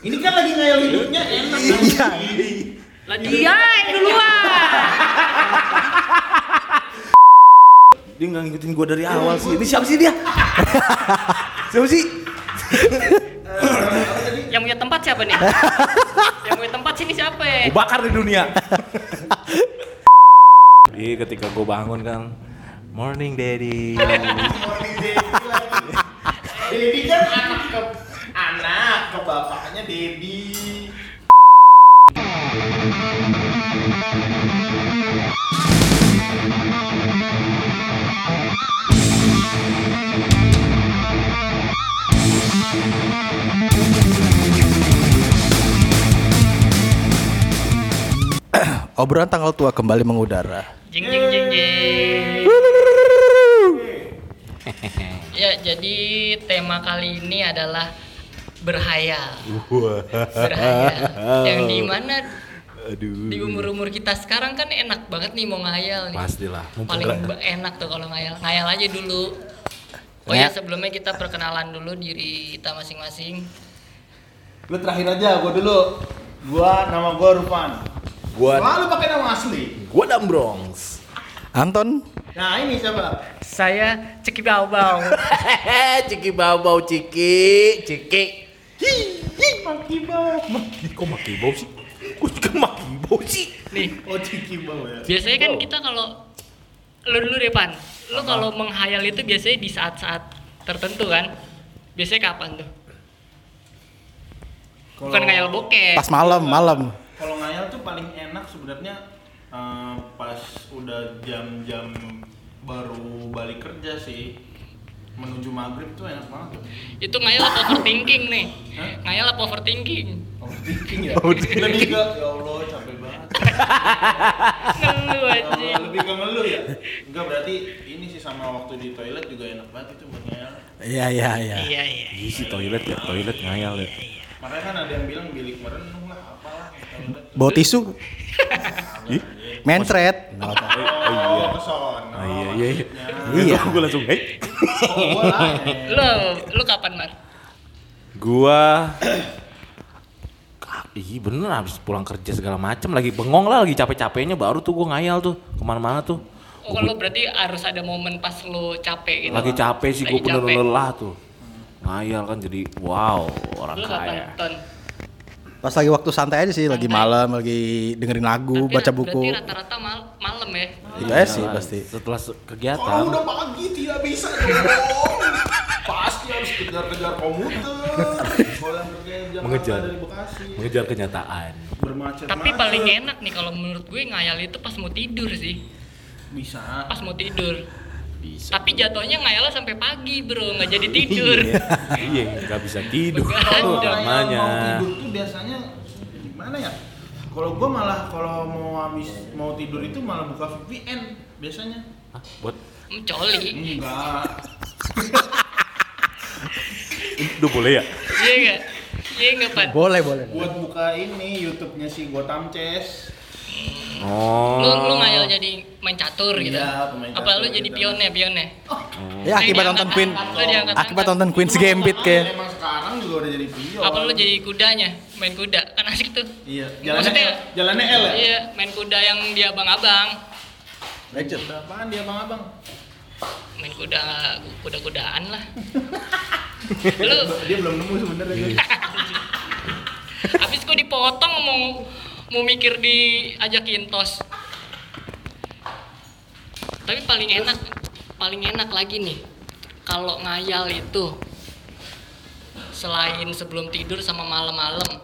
Ini kan lagi ngayal hidupnya enak. Iya. Lah dia yang duluan. Dia nggak ngikutin gua dari awal sih. Ini siapa sih dia? siapa sih? yang punya tempat siapa nih? yang punya tempat sini siapa ya? Gua bakar di dunia. Iya ketika gua bangun kan Morning daddy Dedi Obrolan tanggal tua kembali mengudara. Jing jing jing jing. ya, jadi tema kali ini adalah berhayal. Berhayal. Yang di mana Aduh di umur-umur kita sekarang kan enak banget nih mau ngayal nih. Pastilah Paling enak tuh kalau ngayal. Ngayal aja dulu. Oh ya sebelumnya kita perkenalan dulu diri kita masing-masing. Lu terakhir aja, gua dulu. Gua nama gua Rufan. Gua Selalu pakai nama asli. gua Dambrons Anton, Nah, ini siapa? Saya Ceki Bau Bau. Ciki bau ciki Ciki Maki bau. Ih, kok maki bau sih? Kok juga maki bau sih? Nih, Oh, Ciki bau ya. biasanya kan kita kalau lu dulu deh Pan, lu kalau menghayal itu biasanya di saat-saat tertentu kan? Biasanya kapan tuh? Bukan ngayal bokeh. pas malam, malam. Kalau ngayal tuh paling enak sebenarnya eh, pas udah jam-jam baru balik kerja sih. Menuju maghrib tuh enak banget tuh. Itu ngayal apa overthinking nih? Hah? Ngayal apa overthinking? Overthinking ya? Lebih ke, ya Allah capek banget. Ngeluh Ya anjing. Allah, lebih ke ngeluh ya? Enggak berarti ini sih sama waktu di toilet juga enak banget itu buat ngayal. Iya, iya, iya. Iya iya. Iya sih toilet ya, toilet ngayal ya. Makanya kan ada yang bilang bilik merenung Bawa tisu, Ih, mencret. Oh, iya. Oh iya iya iya. Iya. Gua langsung hei. Lu lu kapan Mar? Gua Ih bener abis pulang kerja segala macem lagi bengong lah lagi capek-capeknya baru tuh gua ngayal tuh ke mana-mana tuh Oh kalau berarti harus ada momen pas lu capek gitu. lagi capek sih Lagi gua bener capek. lelah tuh ngayal kan jadi wow orang kaya? Pas lagi waktu santai aja sih, lagi Santai. malam, lagi dengerin lagu, Tapi baca buku. Berarti rata-rata mal- malam ya. Iya sih pasti. setelah se- Kalau kegiatan udah pagi tidak bisa dong. Pasti harus kejar-kejar komuter. Mengejar. dari Bekasi. mengejar kenyataan Bermacet. Tapi paling enak nih kalau menurut gue ngayal itu pas mau tidur sih. bisa. Pas mau tidur. Bisa Tapi jatuhnya ngayalnya sampai pagi bro, nggak jadi tidur. iya nggak bisa tidur Kalau namanya mau tidur tuh biasanya gimana ya? Kalau gua malah kalau mau habis mau tidur itu malah buka VPN biasanya. Hah, buat Mencoli. Enggak. udah boleh ya Iya nggak? Iya nggak Pan? Boleh, boleh. Buat buka ini YouTube-nya si Gotham Chess. Oh Lu lu ngayal jadi main catur gitu. Iya, pemain Apa lu catur jadi gitu. pionnya, pionnya? Ya akibat nonton Queen, akibat nonton Queen's Gambit kayak. Emang sekarang juga udah jadi pion. Apa lu jadi kudanya? Main kuda. Kan asik tuh. Iya, jalannya Maksudnya- jalannya L ya? Iya, main kuda yang dia abang-abang. Legend. Berapaan dia abang-abang? Main kuda kuda-kudaan lah. lu Dia belum nemu sebenarnya. habis gua dipotong mau mau mikir diajakin tos. Tapi paling enak paling enak lagi nih kalau ngayal itu selain sebelum tidur sama malam-malam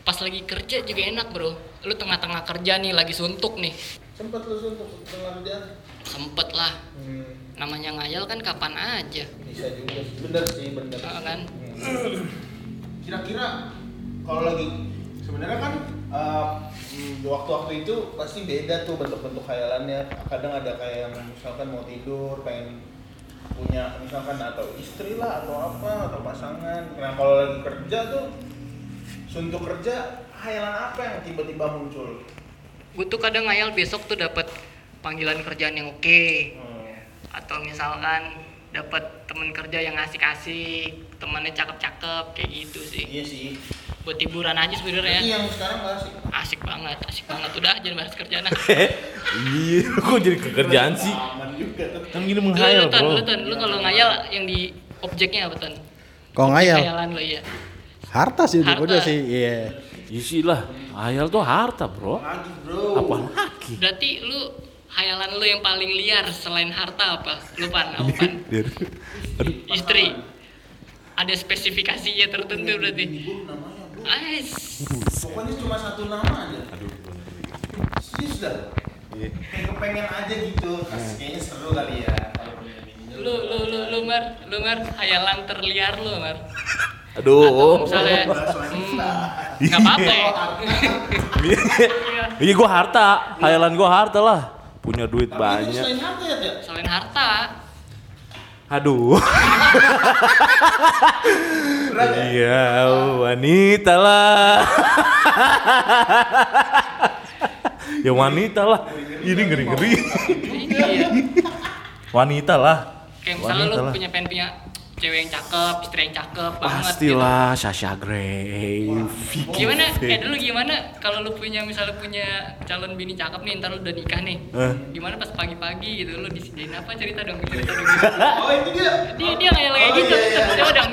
pas lagi kerja juga enak bro lu tengah-tengah kerja nih lagi suntuk nih Sempet lu suntuk setelah kerjaan? sempet lah Hmm, namanya ngayal kan kapan aja bisa juga. Bener sih, bener. Kan Hmm. Kira-kira kalau lagi sebenarnya kan hmm, waktu-waktu itu pasti beda tuh bentuk-bentuk khayalannya. Kadang ada kayak yang misalkan mau tidur, pengen punya misalkan atau istri lah atau apa atau pasangan. Nah kalau lagi kerja tuh suntuk kerja khayalan apa yang tiba-tiba muncul? gue tuh kadang ngayal besok tuh dapat panggilan kerjaan yang oke Hmm. atau misalkan dapat temen kerja yang asik-asik temannya cakep-cakep kayak gitu sih Iya sih. Buat hiburan aja sebenarnya yang sekarang gak asik. asik banget asik banget udah jangan bahas kerjaan ah. Iya, kok jadi kekerjaan sih? Kan gini menghayal, lu bro. lu ton lu kalau ngayal yang di objeknya apa ton Kok ngayal? khayalan lo iya Harta sih udah Harta. udah sih. Iya. Iya sih lah, hayal tuh harta, bro. Lagi bro. Apa lagi? berarti lu khayalan lu yang paling liar selain harta apa lu pan apa pan istri ada spesifikasinya tertentu berarti. Ais. Pokoknya cuma satu nama aja. Aduh. Serius dah. Kayak kepengen aja gitu. Kayaknya seru kali ya. Kalau punya bini. lu lu lu lu mar lu mar hayalan terliar lu mar Aduh. Atau misalnya Bahas hmm, apa-apa ya. Iya gua harta, hayalan gua harta lah. Punya duit Tapi itu banyak. selain harta ya, Tia? selain harta Aduh. Berat ya? Iya, wanita lah. ya wanita lah. Ini ngeri-ngeri. iya Wanita lah. kayak misalnya Wanita lu lah. punya pengen punya cewek yang cakep istri yang cakep banget gitu. Pastilah Sasha Grey. Vicky gimana eh dulu gimana kalau lu punya misalnya punya calon bini cakep nih ntar lu udah nikah nih Eh. gimana pas pagi-pagi gitu lu disediain apa cerita dong cerita dong Oh itu dia. dia dia kayak kayak gitu iya, iya. coba dong?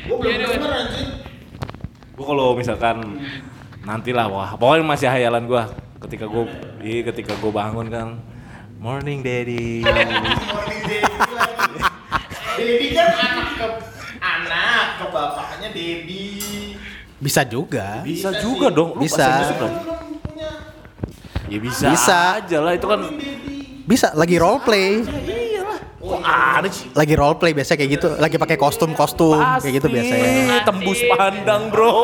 Gua belum denger anjing. Gua kalau misalkan nantilah wah pokoknya masih hayalan gua ketika gua iya ketika gua bangun kan morning daddy Morning Daddy. Daddy kan anak ke anak ke bapaknya Daddy. Bisa juga. bisa Bisa juga sih. dong Lu Bisa. punya ya bisa Bisa. aja lah itu kan. Bisa lagi role play. kok ada sih Lagi role play biasanya kayak gitu. Lagi pakai kostum-kostum kayak gitu Pasti. biasanya. tembus pandang bro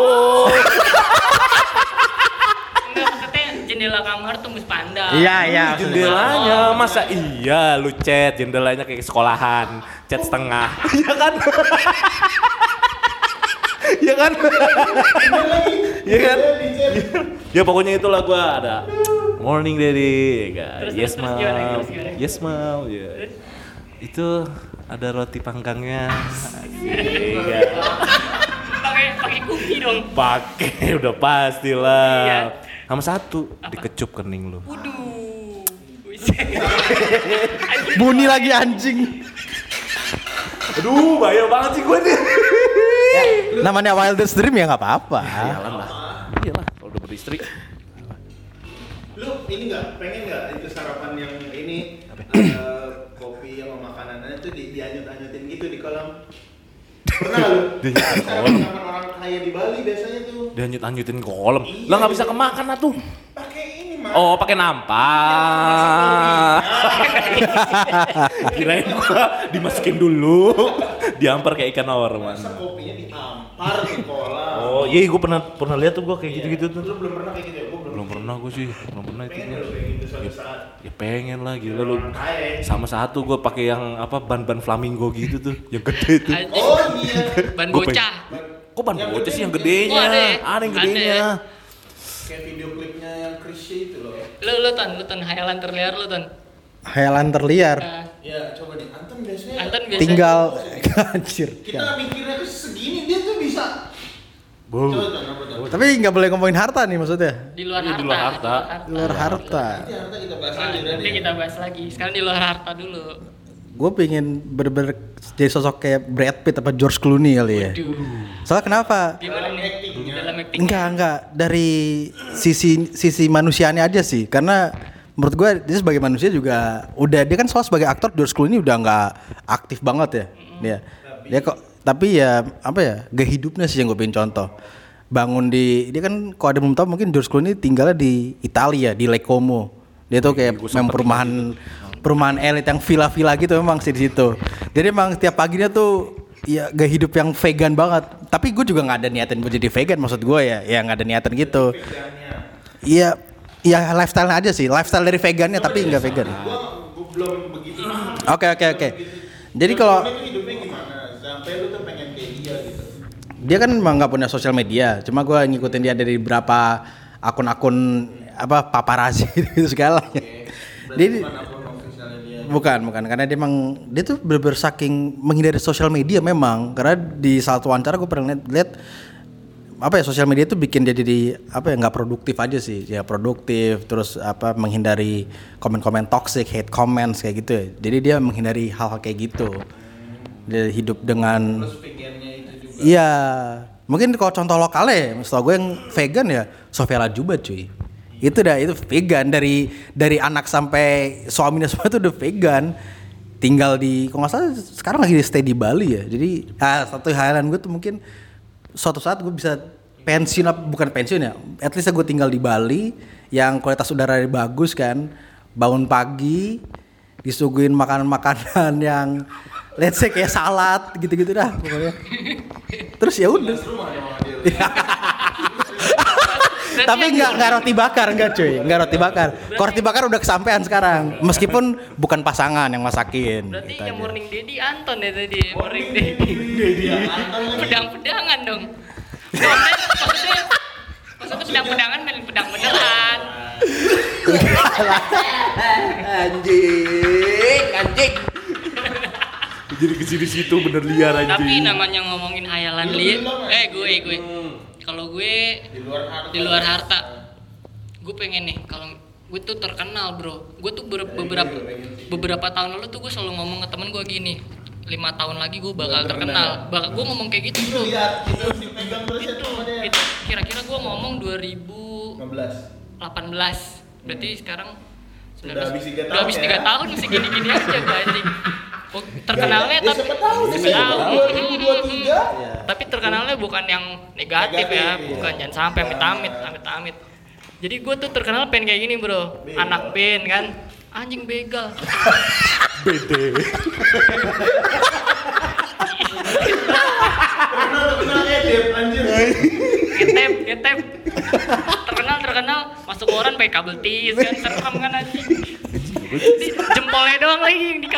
jendela kamar tembus pandang. Iya, iya. Ih, jendelanya masa iya lu chat jendelanya kayak sekolahan chat setengah. Iya kan? Iya kan? Iya kan? ya pokoknya itulah gua ada. Morning daddy ya Terus, yes gimana? yes mam ya itu ada roti panggangnya. Asik, ya. pakai pakai kuki dong. Pakai udah pastilah Iya. Sama satu dikecup kening lu waduh Bunyi lagi anjing. aduh bahaya banget sih gue nih Namanya Wildest Dream ya nggak apa-apa. Jalan lah. Iyalah, kalau udah beristri. Lu ini nggak pengen nggak itu sarapan yang ini eh, kopi sama makanannya tuh di dianyut-anyutin gitu di kolam. Pernah lu? Dianyutin kolam. Sarapan orang kaya di Bali biasanya tuh Dia nyut-nyutin kolam. Iya, Lah nggak bisa iya. kemakan lah tuh. pakai ini mah. Oh, pakai nampak. Kirain gua dimasukin dulu. Diampar kayak ikan orman. Masa kopinya diampar di kolam. Oh, iya gua pernah pernah lihat tuh gua kayak gitu-gitu tuh. Lu belum pernah kayak gitu ya? Gua belum. Belum pernah gua sih, belum pernah itu. Pengen lu kayak gitu suatu saat. Ya pengen lah gila lu. Sama satu gua pakai yang apa ban-ban flamingo gitu tuh, yang gede tuh. Oh iya. ban bocah Kok ban Yang bocah sih yang gede. gedenya? Oh, ada ya? Ada yang gedenya. ya? Kayak video klipnya yang Krisya itu loh. lu lu ton lu ton hayalan terliar lu ton Hayalan terliar. Nah, Ya coba nih, Anton biasanya Anton biasa Tinggal anjir. kita mikirnya tuh segini dia tuh bisa. Wow. Tapi nggak boleh ngomongin harta nih maksudnya. di luar Iya, harta di luar harta. Di luar harta. Nanti harta kita bahas Nah, lagi nanti berarti. kita bahas lagi sekarang di luar harta dulu Gue pengen bener-bener jadi sosok kayak Brad Pitt apa George Clooney kali ya. Waduh. Soalnya kenapa? gimana Dalam nih actingnya. dalam acting Enggak, enggak. Dari sisi sisi manusianya aja sih. Karena menurut gue dia sebagai manusia juga udah dia kan soal sebagai aktor George Clooney udah nggak aktif banget ya. Dia dia kok tapi ya apa ya gaya hidupnya sih yang gue pengen contoh. Bangun di dia kan kalau ada belum tahu mungkin George Clooney tinggalnya di Italia di Lake Como. Dia tuh kayak memang perumahan perumahan elit yang villa-villa gitu memang sih di situ. Jadi emang tiap paginya tuh ya gaya hidup yang vegan banget. Tapi gue juga nggak ada niatan buat jadi vegan maksud gue ya. Ya nggak ada niatan gitu. Iya, iya lifestyle aja sih. Lifestyle dari vegannya tapi nggak vegan. Oke oke oke. Jadi kalau dia gitu. dia kan emang nggak punya sosial media. Cuma gue ngikutin dia dari beberapa akun-akun apa paparazzi gitu segala. Berarti Dia bukan bukan. Karena dia emang dia tuh bener-bener saking menghindari sosial media memang. Karena di saat wawancara gue pernah lihat, lihat apa ya sosial media itu bikin dia jadi apa ya nggak produktif aja sih. Ya produktif terus apa menghindari komen-komen toxic hate comments kayak gitu ya. Jadi dia menghindari hal-hal kayak gitu. Dia hidup dengan iya. Mungkin kalau contoh lokalnya setahu gue yang vegan ya Sofia Lajuba cuy itu dah itu vegan. Dari dari anak sampai suaminya semua itu udah vegan. Tinggal di kalau nggak salah sekarang lagi stay di Bali ya. Jadi ah, satu hayalan gue tuh mungkin suatu saat gue bisa pensiun apa bukan pensiun ya at least gue tinggal di Bali yang kualitas udara bagus kan. Bangun pagi disuguhin makanan-makanan yang let's say kayak salad gitu-gitu dah pokoknya. Terus ya udah Rumah dong sama dia. Tapi nggak nggak roti bakar nggak cuy nggak roti bakar Kalau roti bakar udah kesampean sekarang meskipun bukan pasangan yang masakin Berarti gitu yang aja. morning daddy Anton ya tadi, morning daddy. Pedang-pedangan dong. Maksudnya, maksudnya, maksudnya pedang-pedangan main pedang beneran. anjing anjing Jadi ke sini situ bener liar aja. Tapi namanya ngomongin hayalan Lu liar, eh gue gue. Kalau gue Di luar harta. di luar harta, gue pengen nih kalau gue tuh terkenal bro. Gue tuh ber- beberapa beberapa tahun lalu tuh gue selalu ngomong ke temen gue gini. lima tahun lagi gue bakal terkenal. Bakal gue ngomong kayak gitu bro. Lihat, itu harus dipegang terus ya. Itu kira-kira gue ngomong 2018. 15. Berarti sekarang Udah habis tiga udah tahun habis ya? tiga tahun masih gini-gini aja gue anjing. Oh, terkenalnya Ya, tapi siapa tahu siapa siapa tahu. tahu 2023. Tapi terkenalnya bukan yang negatif, Negatif, ya, iya. bukan jangan sampai amit-amit, amit-amit. Jadi gue tuh terkenal pengen kayak gini bro, Begal. anak band kan, anjing begal. Anjir. Getep, getep. terkenal terkenal masuk koran pakai kabel tis kan serem kan anjing. Jempolnya doang lagi yang di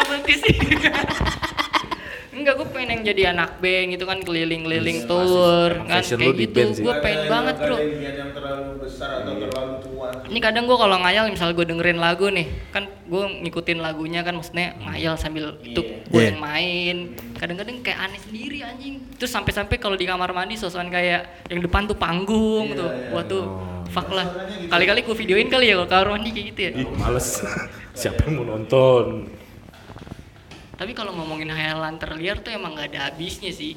Enggak, gue pengen yang jadi anak band gitu kan keliling-keliling tour Emang kan fashion kayak gitu. Gue pengen banget bro. Yang terlalu besar atau terlalu tua. Ini kadang gue kalau ngayal misal gue dengerin lagu nih, kan gue ngikutin lagunya kan maksudnya ngayal sambil itu gue Iya. yang main. Kadang-kadang kayak aneh sendiri anjing. Terus sampai-sampai kalau di kamar mandi sosokan kayak yang depan tuh panggung Iya, tuh. iya. Wah tuh fuck lah. Gitu. Kali-kali gue videoin kali ya kalau kamar mandi kayak gitu ya. Ih, males. Siapa yang mau nonton? Tapi kalau ngomongin hayalan terliar tuh emang gak ada habisnya sih.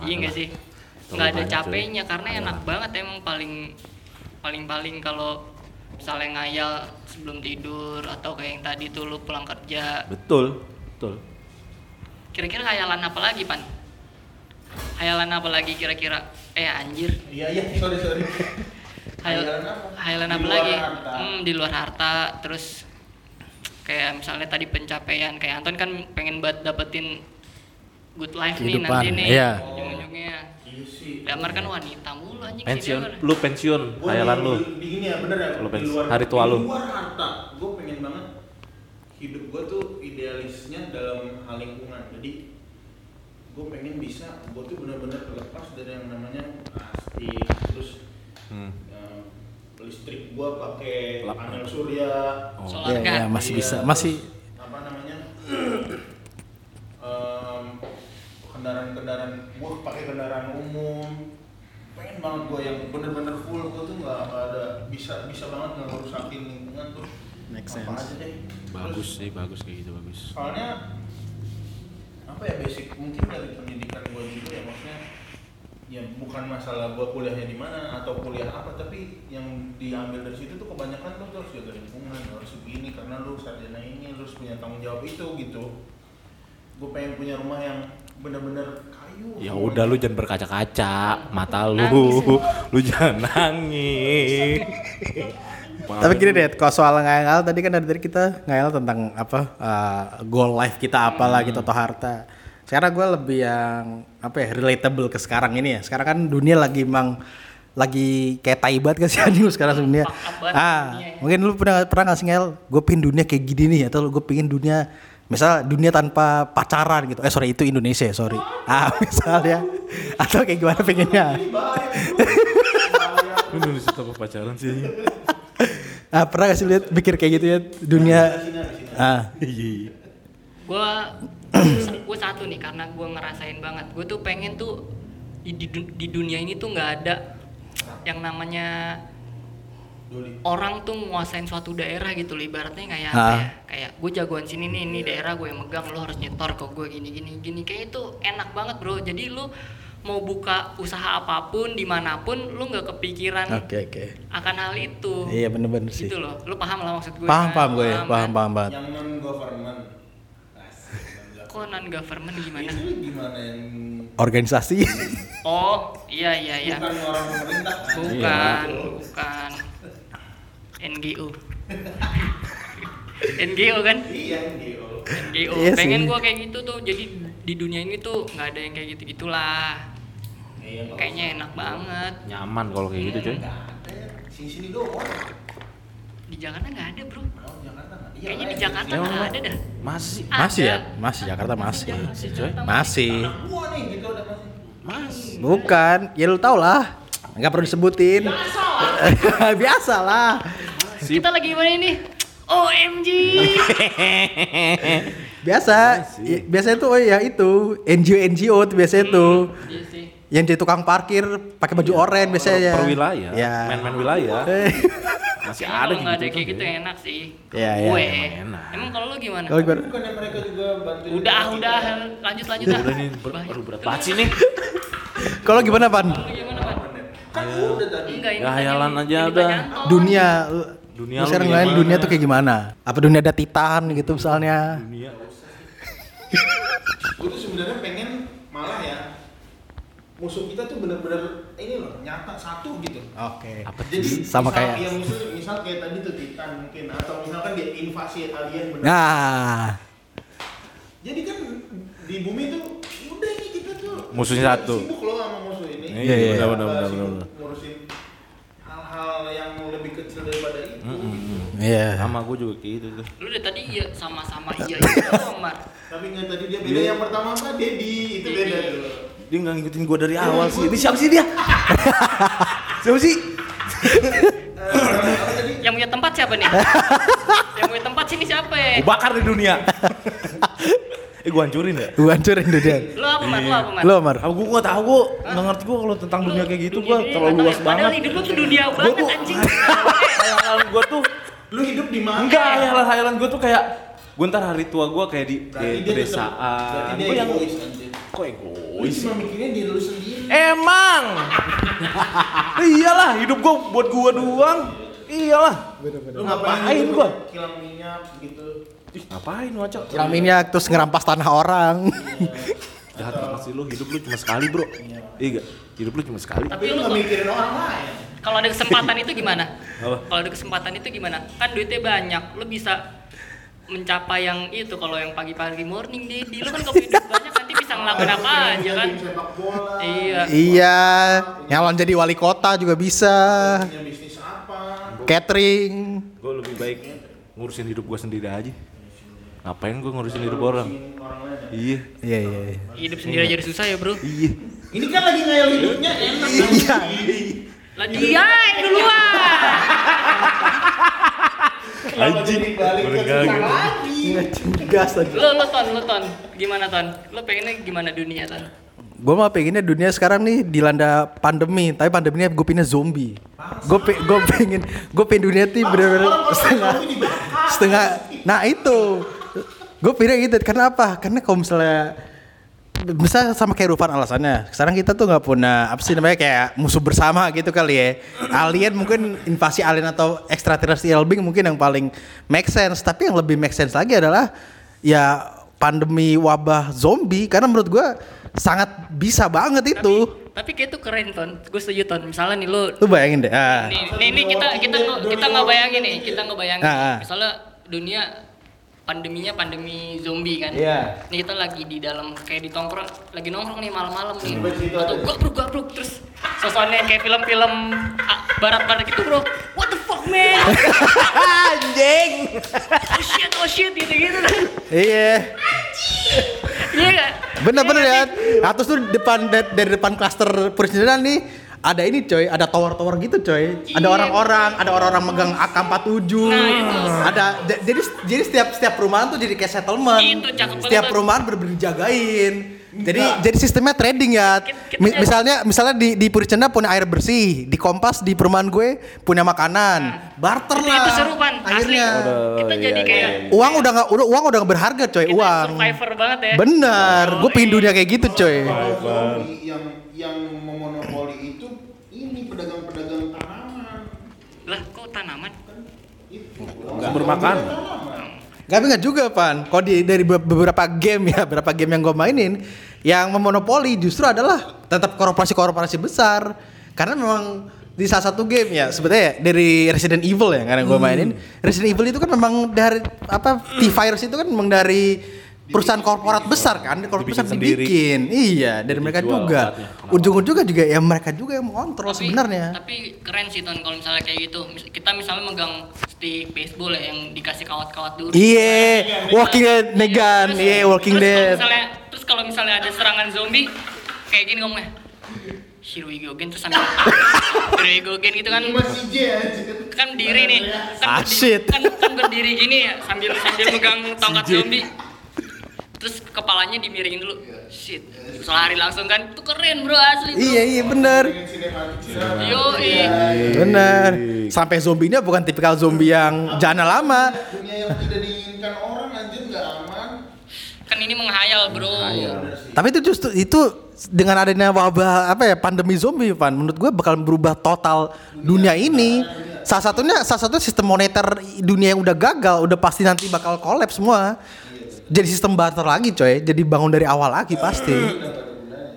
Iya Ada gak lah. sih? Terlalu Nggak ada banyak, cuy. capeknya karena Ada enak lah. banget emang paling paling paling kalau misalnya ngayal sebelum tidur atau kayak yang tadi tuh lu pulang kerja. Betul. Betul. Kira-kira hayalan apa lagi, Pan? Hayalan apa lagi kira-kira? Eh anjir. Iya iya sorry sorry. Hayal, Hayalan apa? hayalan apa lagi? harta. Hmm, di luar harta. Terus kayak misalnya tadi pencapaian kayak Anton kan pengen banget dapetin good life nih nanti nih. iya. Ujung-ujungnya. Iya. Damar kan wanita mulu anjing si Pensiun. Lu pensiun. Gua Hayalan di- lu. di- di gini ya bener ya Lu di pens- luar hari tua lu. luar harta gue pengen banget hidup gue tuh idealisnya dalam hal lingkungan jadi gue pengen bisa gue tuh bener-bener terlepas dari yang namanya plastik terus Hmm. Listrik gue pakai panel surya. Oh. Solar ya, kan? ya masih Iya, bisa terus masih. Apa namanya? Em, kendaraan-kendaraan gue pakai kendaraan umum. Pengen banget gue yang bener-bener full. Gue tuh nggak ada bisa bisa banget nggak ngerusakin lingkungan tuh. Make apa sense. aja deh. Bagus Terus, sih, bagus kayak gitu bagus. soalnya apa ya basic mungkin dari pendidikan gue juga ya maksudnya ya bukan masalah gue kuliahnya di mana atau kuliah apa tapi yang diambil dari situ tuh kebanyakan tuh harus jaga lingkungan harus begini karena lu sarjana ini lu harus punya tanggung jawab itu gitu gue pengen punya rumah yang bener-bener kayu Ya udah lu jangan berkaca-kaca mata lu. Lu jangan nangis. Tapi gini deh, kalau soal ngayal tadi kan dari tadi kita ngayal tentang apa uh, goal life kita apalah gitu atau harta. Sekarang gue lebih yang apa ya relatable ke sekarang ini ya. Sekarang kan dunia lagi emang lagi kayak tai banget kan sih anjing lu sekarang dunia. Ah, dunia ya. mungkin lu pernah pernah nggak sih ngayal? Gue pingin dunia kayak gini nih atau gue pingin dunia misal dunia tanpa pacaran gitu. Eh sorry itu Indonesia ya sorry. Ah misalnya atau kayak gimana pengennya? Nulis apa pacaran sih? Ah pernah gak sih lihat pikir kayak gitu ya dunia? Ah Iya. Gue gue satu nih karena gue ngerasain banget gue tuh pengen tuh di, di, du- di dunia ini tuh nggak ada yang namanya Doli. orang tuh nguasain suatu daerah gitu loh ibaratnya kayak Ah. kayak, kayak gue jagoan sini nih ini daerah gue yang megang lo harus nyetor ke gue gini gini gini kayak itu enak banget bro jadi lu mau buka usaha apa pun di mana pun lu nggak kepikiran Oke oke. akan hal itu Iya bener-bener sih. gitu loh lu paham lah maksud gue Paham kan? paham gue, kan? paham paham banget. Yang non government. Kok non government gimana Itu gimana yang Organisasi. oh iya iya iya bukan orang pemerintah kan? bukan bukan NGO NGO kan Iya, gitu. NGO Iya pengen sih. gua kayak gitu tuh jadi di dunia ini tuh nggak ada yang kayak gitu gitulah Iya, kayaknya enak banget Nyaman kalau kayak gitu coy. Nggak ada. Sini-sini doang. di Jakarta nggak ada bro kayaknya di ada. Jakarta Ya nggak Allah. ada dah Masih. Masih ya? Ada. Masih Jakarta masih. Masih coy. Masih. Gitu ada masih. Masih. Bukan, ya lu tau lah. Nggak perlu disebutin. Biasa lah. kita lagi gimana ini OMG Biasa. Ya, biasanya tuh oh ya itu NGO NGO tuh biasanya tuh. iya sih Yang jadi tukang parkir pakai baju oranye biasanya. Per wilayah. Ya. Main-main wilayah. Masih Emang ada kalau nggak ada gitu. kayak gitu yang enak sih Iya, iya, gue emang enak. emang kalau lu gimana Kalau gimana? Bukannya mereka juga bantuin udah kita? udah lanjut lanjut dah Udah nih ber- Bahaya. baru berat banget sih nih. Kalau gimana Pan? Lu gimana Pan? Kan udah tadi. enggak ini Ya, hayalan aja ini udah. Dunia. Dunia Lu sekarang ngeliat dunia tuh kayak gimana? Apa dunia ada titan gitu misalnya? Dunia. Gue tuh sebenarnya pengen malah ya musuh kita tuh bener-bener ini loh nyata satu gitu. Oke. Apa Jadi Sama misal, kayak- ya, misal, misal kayak tadi tuh Titan mungkin atau misalkan dia invasi alien bener. Nah, Jadi kan di bumi tuh udah nih kita tuh Musuhnya satu. Sibuk loh sama musuh ini. Iya, iya, iya. benar, benar, benar, benar. Ngurusin hal-hal yang lebih kecil daripada itu. gitu. iya. Sama gue juga kayak gitu tuh. lu dari tadi iya sama-sama iya iya doang Mar Tapi nggak tadi dia beda yang pertama apa Dedi itu beda tuh. Dia nggak ngikutin gue dari awal sih. Ini siapa sih dia? siapa sih? Yang punya tempat siapa nih yang punya tempat sini siapa ya Gue bakar di dunia. eh gue hancurin ya? Gua hancurin dunia. lu apa Mar lu apa Mar Lu Amar. Aku gue gak tau gue, nggak ngerti gue kalau tentang dunia kayak gitu gue Dunia terlalu nggak luas ya. padahal banget. hidup lu tuh dunia Gue banget tuh anjing hayalan gue tuh Lu hidup di mana? enggak hayalan hayalan gue tuh kayak gue ntar hari tua gue kayak di Berarti tetep- pedesaan. Gue yang egois anjir. kok egois? cuma mikirin diri lu sendiri. Emang. Iyalah hidup gue buat gue doang. Iyalah. Lu Ngapain gua? Kilang minyak gitu. Ih, ngapain lu acak? Kilang minyak terus ngerampas tanah orang. Jahat banget sih lu, hidup lu cuma sekali bro Iya gak? Hidup lu cuma sekali Tapi lu kok- mikirin orang lain. kalau ada kesempatan itu gimana kalau ada kesempatan itu gimana kan duitnya banyak lu bisa mencapai yang itu kalau yang pagi-pagi morning daddy lu kan duit banyak nanti bisa ngelakuin apa aja kan bola. Iya. iya, nyalon jadi wali kota juga bisa. Punya bisnis apa? Catering. Gue lebih baik ngurusin hidup gue sendiri aja Ngapain gue ngurusin hidup orang? Ngurusin orang lain ya? Iya Iya iya. iya. hidup sendiri aja udah susah ya bro Iya Ini kan lagi ngayal hidupnya enak. Iya. lah dia yang duluan Susah gitu. lagi? Gas aja. lu lu ton lu ton gimana ton lu pengennya gimana dunia ton Gue mah pengennya dunia sekarang nih dilanda pandemi, tapi pandeminya gue pindah zombie. Gue pe gue pengen gue pengen dunia tuh bener-bener Orang kalau setengah setengah. Nah itu gue pindah gitu. Karena apa? Karena kalau misalnya bisa sama kayak Rufan alasannya. Sekarang kita tuh nggak punya apa sih namanya kayak musuh bersama gitu kali ya. Alien mungkin invasi alien atau extraterrestrial being mungkin yang paling make sense. Tapi yang lebih make sense lagi adalah ya pandemi wabah zombie. Karena menurut gue sangat bisa banget itu. tapi, tapi kayak itu keren ton gue setuju ton misalnya nih lu Lu bayangin deh. Ah. nih, nih, nih kita kita kita nggak bayangin nih kita nggak bayangin Ah, ah. misalnya dunia pandeminya pandemi zombie kan. Iya. nih kita lagi di dalam kayak di tongkrong lagi nongkrong nih malam-malam nih. Situ atau gabruk gabruk terus sosoknya kayak film-film ah, barat-barat gitu bro. What the fuck man? Anjing. oh shit oh shit gitu gitu. Iya. iya gak Bener-bener ya. Nah, terus tuh depan dari, depan klaster presiden nih ada ini coy, ada tower-tower gitu coy. Ada Iya. orang-orang, ada orang-orang megang AK47. Nah, itu. Ada jadi jadi setiap setiap perumahan tuh jadi kayak settlement. Itu, cakep Setiap banget. perumahan bener-bener dijagain. Jadi jadi sistemnya trading ya. Kita- Mi- kita- misalnya misalnya di di Puricenda punya air bersih, di Kompas di perumahan gue punya makanan. Barter itu, lah. itu seru pan asli Akhirnya. kita iya, jadi iya, kayak Uang udah nggak udah uang udah nggak berharga coy, kita uang. survivor banget ya Bener, gue pengen dunia kayak gitu coy. Yang yang memonopoli itu ini pedagang-pedagang tanaman. lah kok tanaman Itu. Sumber makan. Gak enggak juga pan. Kalau di dari be- beberapa game ya, beberapa game yang gue mainin, yang memonopoli justru adalah tetap korporasi-korporasi besar. Karena memang di salah satu game ya sebetulnya dari Resident Evil ya karena gue mainin Resident Evil itu kan memang dari apa T-Virus itu kan memang dari perusahaan korporat besar kan? Korporat Dibikin besar sendiri. dibikin. Iya dari mereka juga. ujung-ujungnya juga ya mereka juga yang mengontrol sebenarnya. tapi keren sih ton kalau misalnya kayak gitu. Kita misalnya megang stick baseball ya yang dikasih kawat-kawat dulu. Iya Walking Dead Negan. Terus- iya Walking Dead. misalnya, terus kalau misalnya ada serangan zombie kayak gini ngomongnya. Here we go again terus sambil Here we go again gitu kan aja. kan berdiri nih. Ah, kan, berdi- shit. kan, kan berdiri gini ya sambil sambil megang tongkat zombie terus kepalanya dimiringin dulu shit terus lari langsung kan itu keren bro asli bro. iya iya bener yo iya Bener. Sampai zombinya bukan tipikal zombie yang jana lama. Dunia yang tidak diinginkan orang anjir nggak aman. kan ini menghayal bro Tapi itu justru itu dengan adanya wabah apa ya pandemi zombie, Van, menurut gue bakal berubah total dunia ini. Salah satunya salah satu sistem moneter dunia yang udah gagal, udah pasti nanti bakal kolaps semua. Jadi sistem barter lagi, coy. Jadi bangun dari awal lagi pasti.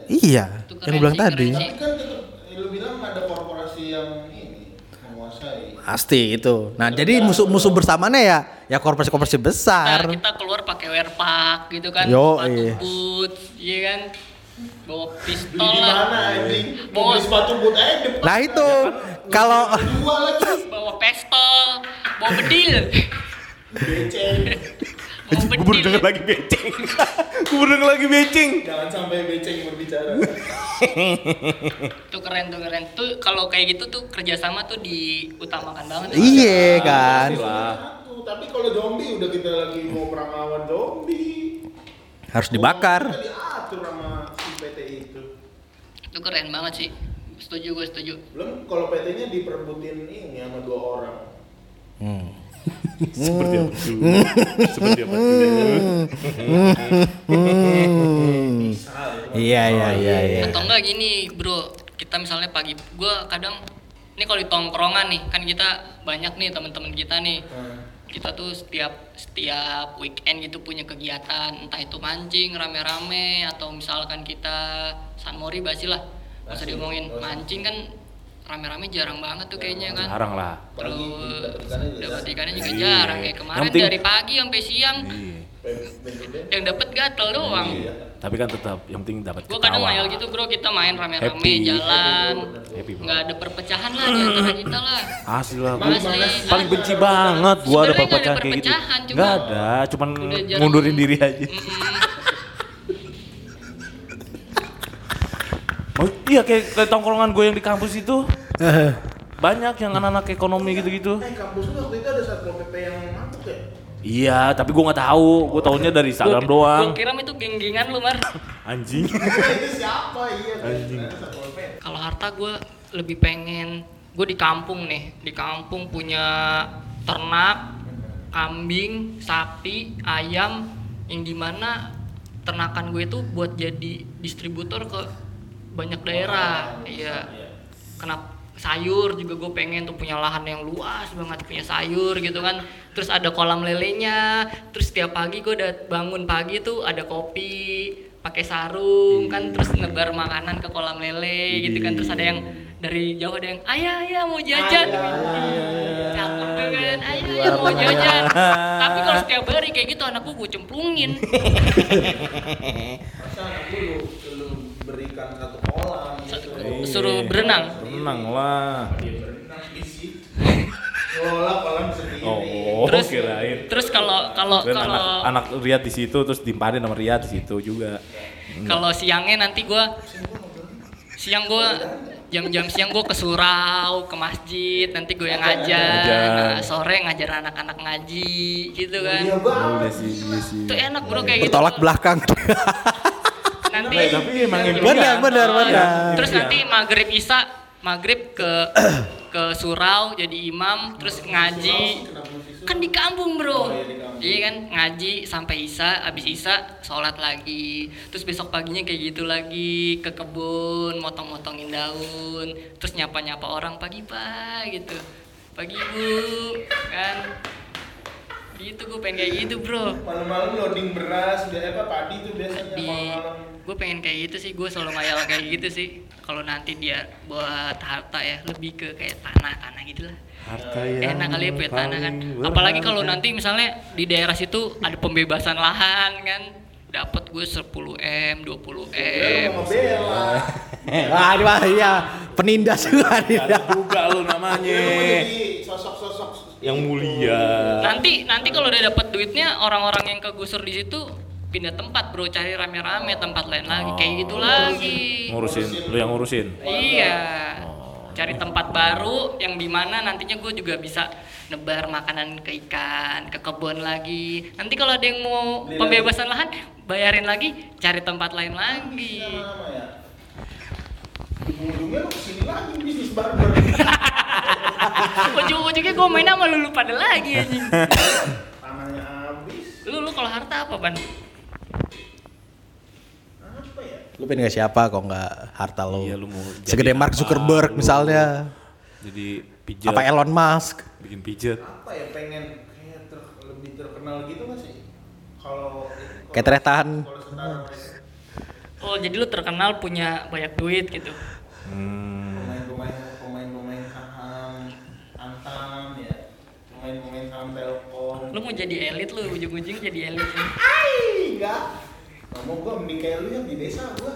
Iya, Itu yang lu bilang sih, tadi. keren sih. Tapi kan tetap eh, lu bilang ada korporasi yang ini menguasai. Pasti itu. Nah, jadi musuh-musuh bersamanya ya ya korporasi-korporasi besar. Nah, kita keluar pakai wear pack gitu kan Yo, sepatu iya. boots iya kan bawa pistol di lah mana anjing? Bawa- sepatu boot aja depan. Nah, itu kalau Dua lagi. bawa pistol bawa bedil Beceng. Bawa Gue baru denger lagi beceng. Gue baru denger lagi beceng. Jangan sampai beceng yang berbicara. tuh keren tuh keren tuh kalau kayak gitu tuh kerjasama tuh diutamakan banget iya kan. Satu, tapi kalau zombie udah kita lagi mau perang lawan zombie. Harus dibakar. Kita diatur sama si PT itu. itu keren banget sih setuju gue setuju Belum kalau PT-nya diperebutin ini sama dua orang. Seperti apa tuh? Seperti apa tuh? Hmm. Iya iya iya iya. atau enggak gini bro kita misalnya pagi gua kadang ini kalau di tongkrongan nih kan kita banyak nih teman-teman kita nih kita tuh setiap setiap weekend gitu punya kegiatan entah itu mancing rame-rame atau misalkan kita San Mori basi lah usah diomongin mancing kan rame-rame jarang banget tuh kayaknya kan Jarang lah. terus dapat ikannya juga Iya. jarang kayak kemarin Yang penting- dari pagi sampai siang Iya. yang dapat gatel doang Tapi kan tetap yang penting dapat Gue kadang ngayal gitu bro, kita main rame-rame Happy. jalan, Happy nggak ada perpecahan lah di antara kita lah. Asli lah, gua Asli, paling benci banget gua ada nggak ada perpecahan kayak gitu. perpecahan, cuma Gak ada, cuman ngundurin diri aja. Mm-mm. Oh, iya kayak, kayak tongkrongan gue yang di kampus itu banyak yang anak-anak ekonomi gitu-gitu. Eh kampus lu waktu itu ada satpol pp yang mantap ya? Iya, tapi gue nggak tahu. Gue taunya dari Instagram Gua- doang. Gua kira itu geng-gengan lu mar. Anjing. itu siapa iya? Anjing. Kalau harta gue lebih pengen gue di kampung nih, di kampung punya ternak, kambing, sapi, ayam, yang di mana ternakan gue itu buat jadi distributor ke banyak daerah. Iya. Kenapa sayur juga gue pengen tuh punya lahan yang luas banget punya sayur gitu kan. Terus ada kolam lelenya terus setiap pagi gue udah bangun pagi tuh ada kopi pakai sarung kan terus nebar makanan ke kolam lele gitu kan. Terus ada yang dari jauh ada yang ayah ayah mau jajan. Cakep tuh kan? ayah ayah mau jajan. tapi kalau setiap hari kayak gitu anakku gue cemplungin. Masa anak lu lu, lu berikan satu suruh berenang Tenang lah. Ya berenang di situ. Ngelola kolam sendiri. Oh, terus kirain. terus kalau kalau Kirain kalau anak, anak Riyad di situ terus dimpanin sama Riyad di situ juga. Kalau siangnya nanti gua siang gua jam-jam siang gua ke surau, ke masjid, nanti gue yang ngajar. Ngajar. Nah, sore ngajar anak-anak ngaji gitu kan. Iya banget. Udah sih, iya sih. Itu enak bro kayak gitu. Bertolak belakang. nanti Eh, tapi emang impian. Benar, benar, benar. Terus nanti maghrib isa, maghrib ke ke surau jadi imam, terus ngaji. Kan di kampung bro. Oh, iya, di kampung. Iya kan ngaji sampai isa, abis isa sholat lagi. Terus besok paginya kayak gitu lagi ke kebun, motong-motongin daun, terus nyapa-nyapa orang pagi pak gitu, pagi bu, kan. Gitu gue pengen kayak gitu bro. Malam-malam loading beras, biar apa padi tuh biasanya di malam-malam. gue pengen kayak gitu sih gue selalu ngayal kayak gitu sih kalau nanti dia buat harta ya lebih ke kayak tanah tanah gitu lah Harta yang enak kali ya punya tanah kan apalagi kalau nanti misalnya di daerah situ ada pembebasan lahan kan dapat gue 10 m 20 Ya, m lu mau ngebela. Wah, iya penindas juga. Ada juga lu namanya. Lu mau jadi sosok-sosok Yang mulia. nanti nanti kalau udah dapat duitnya orang-orang yang kegusur di situ pindah tempat bro cari rame-rame tempat lain lagi kayak gitu lagi Ngurusin, lu yang ngurusin. Iya. Cari tempat baru yang di mana nantinya gue juga bisa nebar makanan ke ikan, ke kebun lagi. Nanti kalau ada yang mau Beli pembebasan lahan, bayarin lagi, cari tempat lain lagi. Ya. Ujung-ujungnya lu ke sini lagi bisnis barber. Ujung-ujungnya gue main sama lu, lu pada lagi anjing. Tanahnya habis. Lu lu kalau harta apa, Ban? Apa ya? Lu pengen nggak siapa kok nggak harta lo? Iya, lu mau Segede Mark apa, Zuckerberg lu? misalnya. Jadi pijet. Apa Elon Musk? Bikin pijet. Apa ya pengen kayak ter, lebih terkenal gitu nggak sih? Kalau Kayak mereka. Oh, jadi lu terkenal punya banyak duit gitu. Hmm. Lu mau jadi elit lu, ujung-ujung jadi elit. Ai, enggak nggak mau gua mending kayak lu yang di desa gua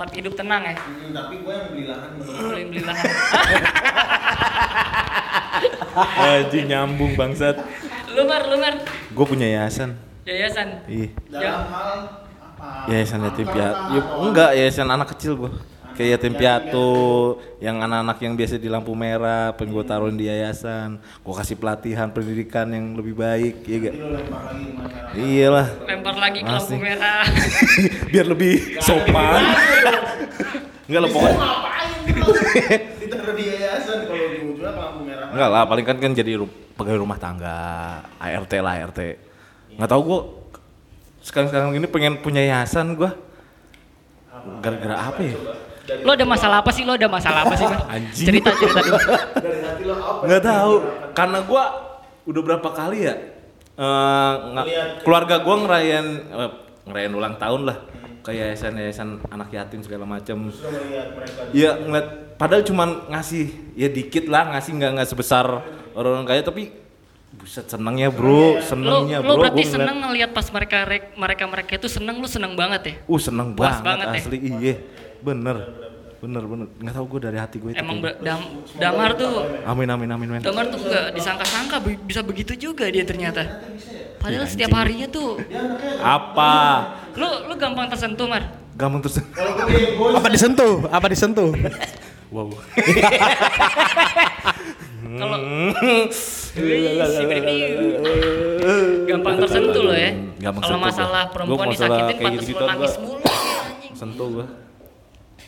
Tapi hidup tenang ya. hmm, tapi gua yang beli lahan menurut Boleh beli lahan. Aji nyambung bangsat. lu mar, lu mar. Gue punya yayasan. Yayasan. Ih, dalam hal apa yayasan yatim piatu. Ya, enggak, yayasan anak kecil gue. Kayak yatim piatu, yang anak-anak yang biasa di lampu merah, pengen gue taruhin di yayasan. Gue kasih pelatihan pendidikan yang lebih baik, iya gak? Iyalah, Lempar lagi ke lampu merah. biar lebih sopan. Enggak lah pokoknya. ngapain ditaruh di yayasan kalau ujung-ujungnya ke lampu merah Enggak lah, paling kan kan jadi pegawai rumah tangga, ART lah ART. Nggak tahu gue sekarang-sekarang ini pengen punya yayasan gue. Gara-gara apa ya? Lo ada masalah apa sih? Lo ada masalah apa sih? Anjing. Cerita cerita dulu. dari hati lo apa Nggak yang tahu, karena gue udah berapa kali ya eh, nggak- Lihat. keluarga gue ngerayain eh, ngerayain ulang tahun lah ke yayasan-yayasan anak yatim segala macam. Iya ngeliat padahal cuman ngasih ya dikit lah ngasih nggak nggak sebesar orang kaya tapi buset senengnya bro Lo, senengnya lo bro berarti Gua ngeliat- seneng ngelihat pas mereka rek- mereka mereka itu seneng, lu seneng banget ya? uh seneng Puas banget, banget ya? asli iya bener bener bener nggak tahu gue dari hati gue itu Emang dam, damar tuh, amin amin amin men damar tuh nggak disangka-sangka bisa begitu juga dia ternyata. Padahal Ya, setiap harinya tuh, apa lu lu gampang tersentuh mar. gampang bego Apa disentuh? Apa disentuh? wow Kalau gampang tersentuh lo ya. Gampang Kalau masalah gua. perempuan Gua disakitin pantas lo nangis gua. mulu ya, anjing. sentuh gue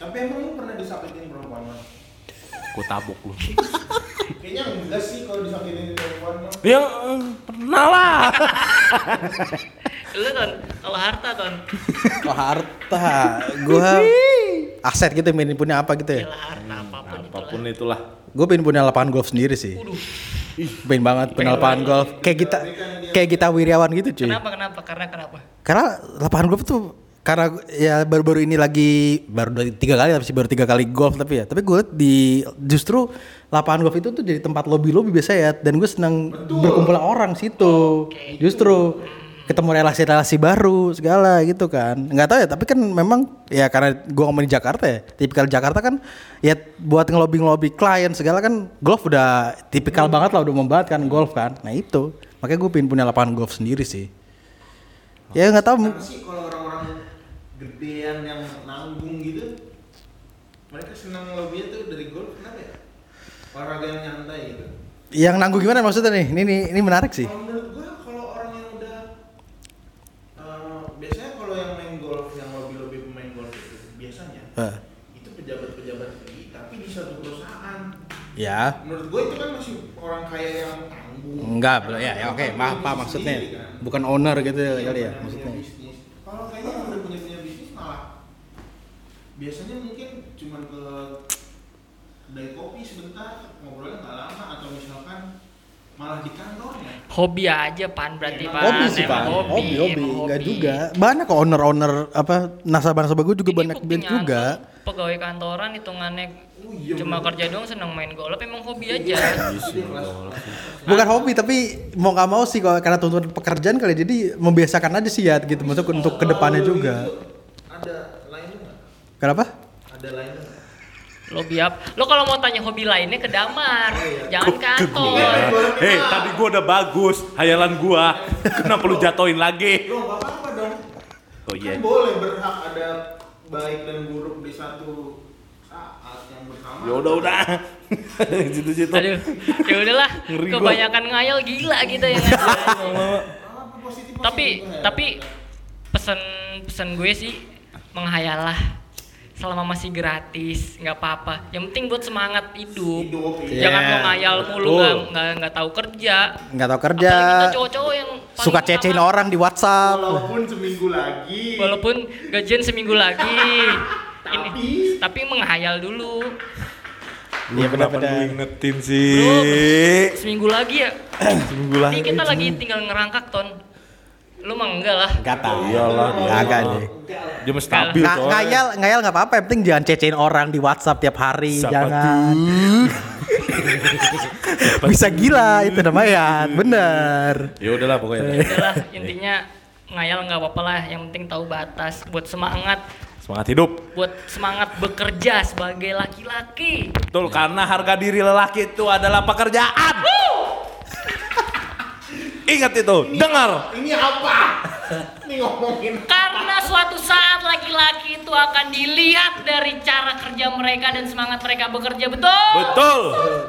tapi emang lu pernah disakitin perempuan Mas? gue tabuk lu kayaknya enggak sih kalau disakitin perempuan mah ya eh, pernah lah Lu ton, kalau harta ton. Oh harta, gua aset gitu pengen punya apa gitu ya? Gila harta apa pun itu apa pun itulah Gue pengen punya lapangan golf sendiri sih. Pengen banget punya lapangan golf. Kayak kita kayak kita Wiryawan gitu cuy. Kenapa kenapa? Karena kenapa? Karena lapangan golf tuh karena ya baru-baru ini lagi baru tiga kali tapi baru tiga kali golf tapi ya. Tapi gue di justru lapangan golf itu tuh jadi tempat lobby lobby biasa ya. Dan gue senang berkumpul orang situ. Justru ketemu relasi-relasi baru segala gitu kan. Nggak tahu ya tapi kan memang ya karena gue ngomong di Jakarta ya tipikal Jakarta kan ya buat ngelobi ngelobi klien segala kan golf udah tipikal banget lah udah membanget kan golf kan. Nah itu. Makanya gue pengen punya lapangan golf sendiri sih. Ya nggak tahu. Kenapa sih kalau orang-orang gedean yang nanggung gitu mereka senang lobbynya tuh dari golf kenapa ya? Olahraga yang nyantai gitu. Yang nanggung gimana maksudnya nih? Ini ini, ini menarik sih. Kalau menurut gue kalau orang yang udah eh, biasanya kalau yang main golf yang lebih lebih pemain golf itu biasanya itu pejabat-pejabat tinggi tapi di satu perusahaan. Ya. Menurut gue itu kan masih orang kaya yang tanggung enggak belum ya, ya oke okay. maaf pak maksudnya kan? bukan owner gitu ya, kali ya maksudnya. bisnis. Biasanya mungkin cuman ke kedai kopi sebentar ngobrolnya nggak lama atau misalkan malah di kantornya Hobi aja pan berarti Emang pan. Hobi sih, Pak. Hobi, hobi. hobi. juga. Banyak kok owner-owner apa nasabah-nasabah gue juga Ini banyak banyak juga. Pegawai kantoran hitungannya Oh iya, cuma bener. kerja doang seneng main golf emang hobi aja. Bukan hobi tapi mau nggak mau sih kalau karena tuntutan pekerjaan kali jadi membiasakan aja sih ya gitu masuk untuk ke depannya Kalau juga. ada nggak Kenapa? ada lainnya? Hobi apa? Lo kalau mau tanya hobi lainnya ke damar, jangan kantor. Hei, tadi gua udah bagus, hayalan gua. Kenapa lu jatoin lagi? Nggak apa-apa dong. Oh iya. Kan boleh berhak ada baik dan buruk di satu saat yang bersama. Ya udah udah. Situ-situ. Aduh, ya udahlah. Kebanyakan ngayal gila kita ya. kan? Apa positif tapi ya? tapi pesan pesan gue sih menghayallah selama masih gratis nggak apa-apa yang penting buat semangat hidup, Hidup, iya. jangan mau ngayal mulu nggak nggak nggak tahu kerja Nggak tahu kerja. Apalagi kita cowok-cowok yang Suka cecein orang di WhatsApp. walaupun seminggu lagi. walaupun gajian seminggu lagi ini Tapi- tapi menghayal dulu Iya Kenapa benar-benar. lu ingetin sih? seminggu lagi ya Seminggu ini lagi. kita lagi tinggal ngerangkak ton lu mah enggak lah. Enggak tahu. Iyalah, Kagak deh. Dia mah stabil ngayal ngayal nggak apa-apa yang penting jangan cecein orang di WhatsApp tiap hari Siapa jangan. bisa gila itu namanya bener. Ya udahlah pokoknya. udahlah intinya ngayal nggak apa-apa lah yang penting tahu batas. Buat semangat. Semangat hidup. buat semangat bekerja sebagai laki-laki. Betul, karena harga diri lelaki itu adalah pekerjaan. Ingat itu, dengar. Ini apa? Ini ngomongin karena suatu saat laki-laki itu akan dilihat dari cara kerja mereka dan semangat mereka bekerja betul? Betul,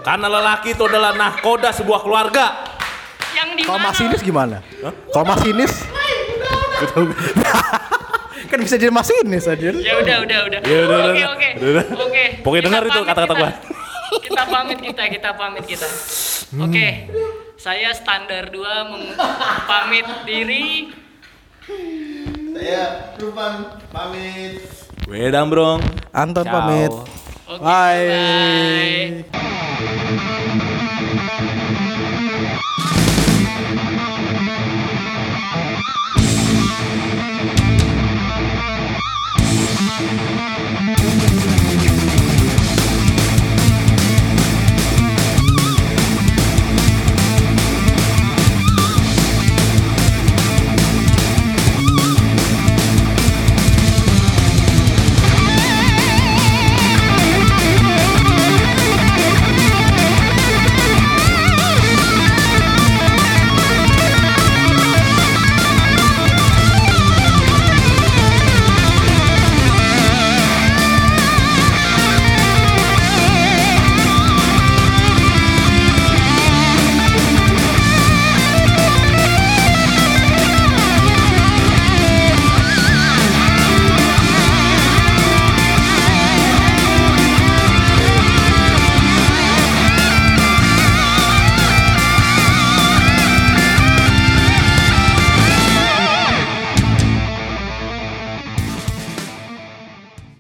karena lelaki itu adalah nahkoda sebuah keluarga. yang di kalau mana? Masinis gimana? Kalau masinis kan bisa jadi masinis aja ya udah udah udah. Ya udah, udah, oke udah. oke. Udah, udah. oke. Pokoknya dengar itu kata-kata gua. kita pamit kita kita pamit kita. Oke saya standar 2 meng- pamit diri Saya Rufan pamit. Wedang brong. Anton Ciao. pamit Oke, bye. bye.